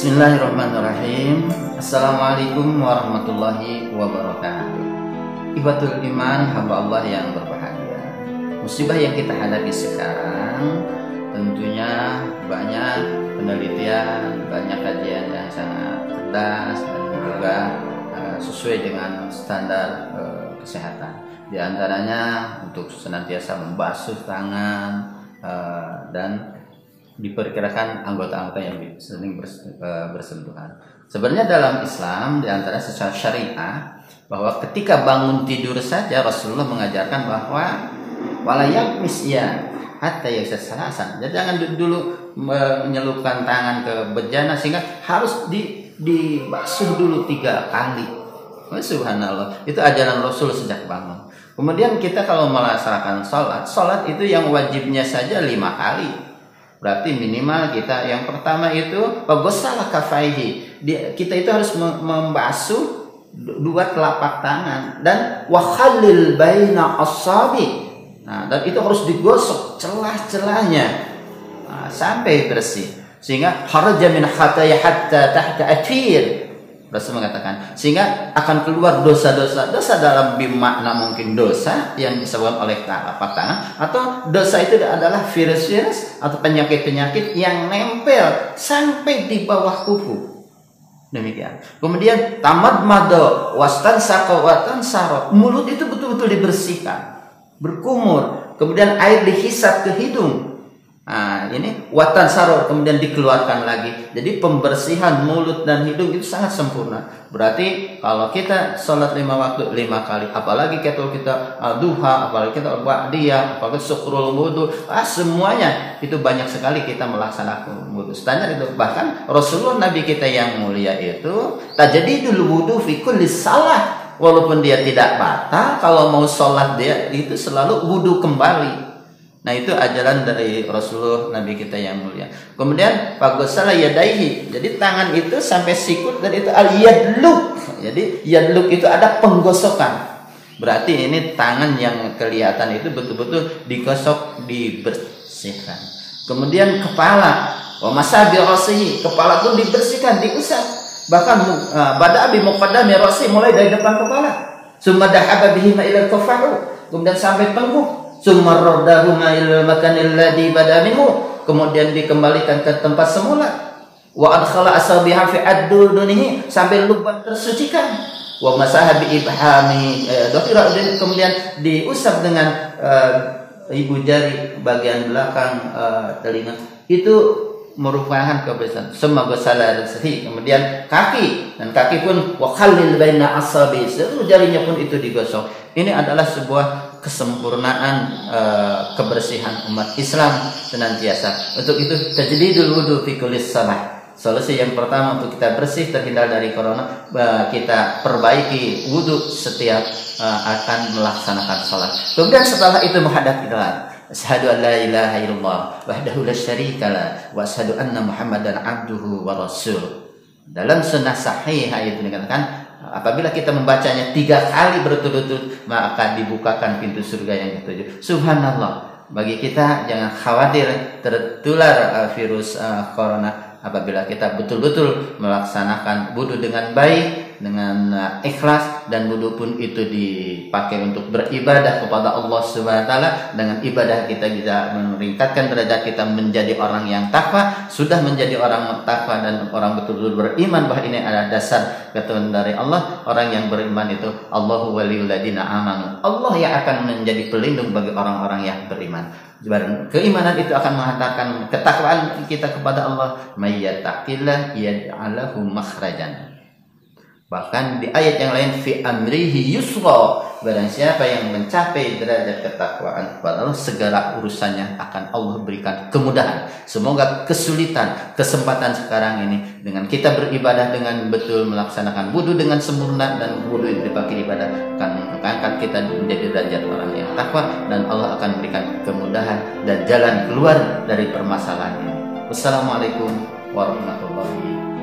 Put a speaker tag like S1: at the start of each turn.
S1: Bismillahirrahmanirrahim. Assalamualaikum warahmatullahi wabarakatuh. Ibatul iman hamba Allah yang berbahagia. Musibah yang kita hadapi sekarang Tentunya banyak penelitian Banyak kajian yang sangat cerdas Dan juga uh, sesuai dengan standar uh, kesehatan. Di antaranya untuk senantiasa membasuh tangan uh, Dan diperkirakan anggota-anggota yang sering eh, bersentuhan. Sebenarnya dalam Islam di antara secara syariah bahwa ketika bangun tidur saja Rasulullah mengajarkan bahwa walayak misya hatta yaksasalasan. Jadi jangan dulu menyelupkan tangan ke bejana sehingga harus di dibasuh dulu tiga kali. Oh, subhanallah. Itu ajaran Rasul sejak bangun. Kemudian kita kalau melaksanakan sholat, sholat itu yang wajibnya saja lima kali Berarti minimal kita yang pertama itu bagosalah kafaihi. Kita itu harus membasuh dua telapak tangan dan wakhalil baina asabi. Nah, dan itu harus digosok celah-celahnya nah, sampai bersih. Sehingga haraja min khataya hatta tahta atir Rasul mengatakan sehingga akan keluar dosa-dosa dosa dalam bimakna mungkin dosa yang disebabkan oleh telapak tangan atau dosa itu adalah virus-virus atau penyakit-penyakit yang nempel sampai di bawah kuku. Demikian. Kemudian tamat mado wastan sako watan saro. Mulut itu betul-betul dibersihkan berkumur. Kemudian air dihisap ke hidung Nah, ini watan saror kemudian dikeluarkan lagi. Jadi pembersihan mulut dan hidung itu sangat sempurna. Berarti kalau kita sholat lima waktu lima kali, apalagi kita uh, duha, apalagi kita ba'diyah, apalagi syukrul wudhu, ah, semuanya itu banyak sekali kita melaksanakan wudhu. Standar itu bahkan Rasulullah Nabi kita yang mulia itu jadi dulu wudhu fi kulli salah walaupun dia tidak batal kalau mau sholat dia itu selalu wudhu kembali Nah itu ajaran dari Rasulullah Nabi kita yang mulia. Kemudian fagosala yadaihi. Jadi tangan itu sampai sikut dan itu al yadluk. Jadi yadluk itu ada penggosokan. Berarti ini tangan yang kelihatan itu betul-betul digosok, dibersihkan. Kemudian kepala, wa masabi rasihi, kepala pun dibersihkan, diusap. Bahkan uh, bada abi muqaddami rasi mulai dari depan kepala. Summa dahaba bihi ila Kemudian sampai tengkuk summa raddahuma makanil ladzi bada minhu. Kemudian dikembalikan ke tempat semula. Wa adkhala asabiha fi addunihi sambil lubang tersucikan. Wa masaha bi ibhami. Eh, kemudian diusap dengan uh, ibu jari bagian belakang uh, telinga. Itu merupakan kebiasaan semua bersalah sahih kemudian kaki dan kaki pun wa khallil baina asabi seluruh jarinya pun itu digosok ini adalah sebuah kesempurnaan uh, kebersihan umat Islam senantiasa. Untuk itu tajdidul wudu fi kulli salah. Solusi yang pertama untuk kita bersih terhindar dari corona, uh, kita perbaiki wudhu setiap uh, akan melaksanakan sholat. Kemudian setelah itu menghadap kiblat. Asyhadu an la ilaha illallah wahdahu la syarika la wa asyhadu anna Muhammadan abduhu wa rasul. Dalam sunnah sahih itu dikatakan Apabila kita membacanya tiga kali berturut-turut, maka dibukakan pintu surga yang ketujuh. Subhanallah. Bagi kita jangan khawatir tertular uh, virus uh, corona apabila kita betul-betul melaksanakan wudhu dengan baik dengan uh, ikhlas dan wudhu pun itu dipakai untuk beribadah kepada Allah Subhanahu wa taala dengan ibadah kita bisa meningkatkan derajat kita menjadi orang yang takwa sudah menjadi orang takwa dan orang betul-betul beriman bahwa ini adalah dasar ketuhanan dari Allah. Orang yang beriman itu Allahu waliyul ladina amanu. Allah yang akan menjadi pelindung bagi orang-orang yang beriman keimanan itu akan menghantarkan ketakwaan kita kepada Allah. Mayyattaqillah yaj'alahu makhrajan. Bahkan di ayat yang lain fi amrihi yusra barang siapa yang mencapai derajat ketakwaan kepada Allah segala urusannya akan Allah berikan kemudahan. Semoga kesulitan kesempatan sekarang ini dengan kita beribadah dengan betul melaksanakan wudhu dengan sempurna dan wudhu yang dipakai ibadah akan mengangkat kita menjadi derajat orang yang takwa dan Allah akan berikan kemudahan dan jalan keluar dari permasalahan ini. Wassalamualaikum warahmatullahi wabarakatuh.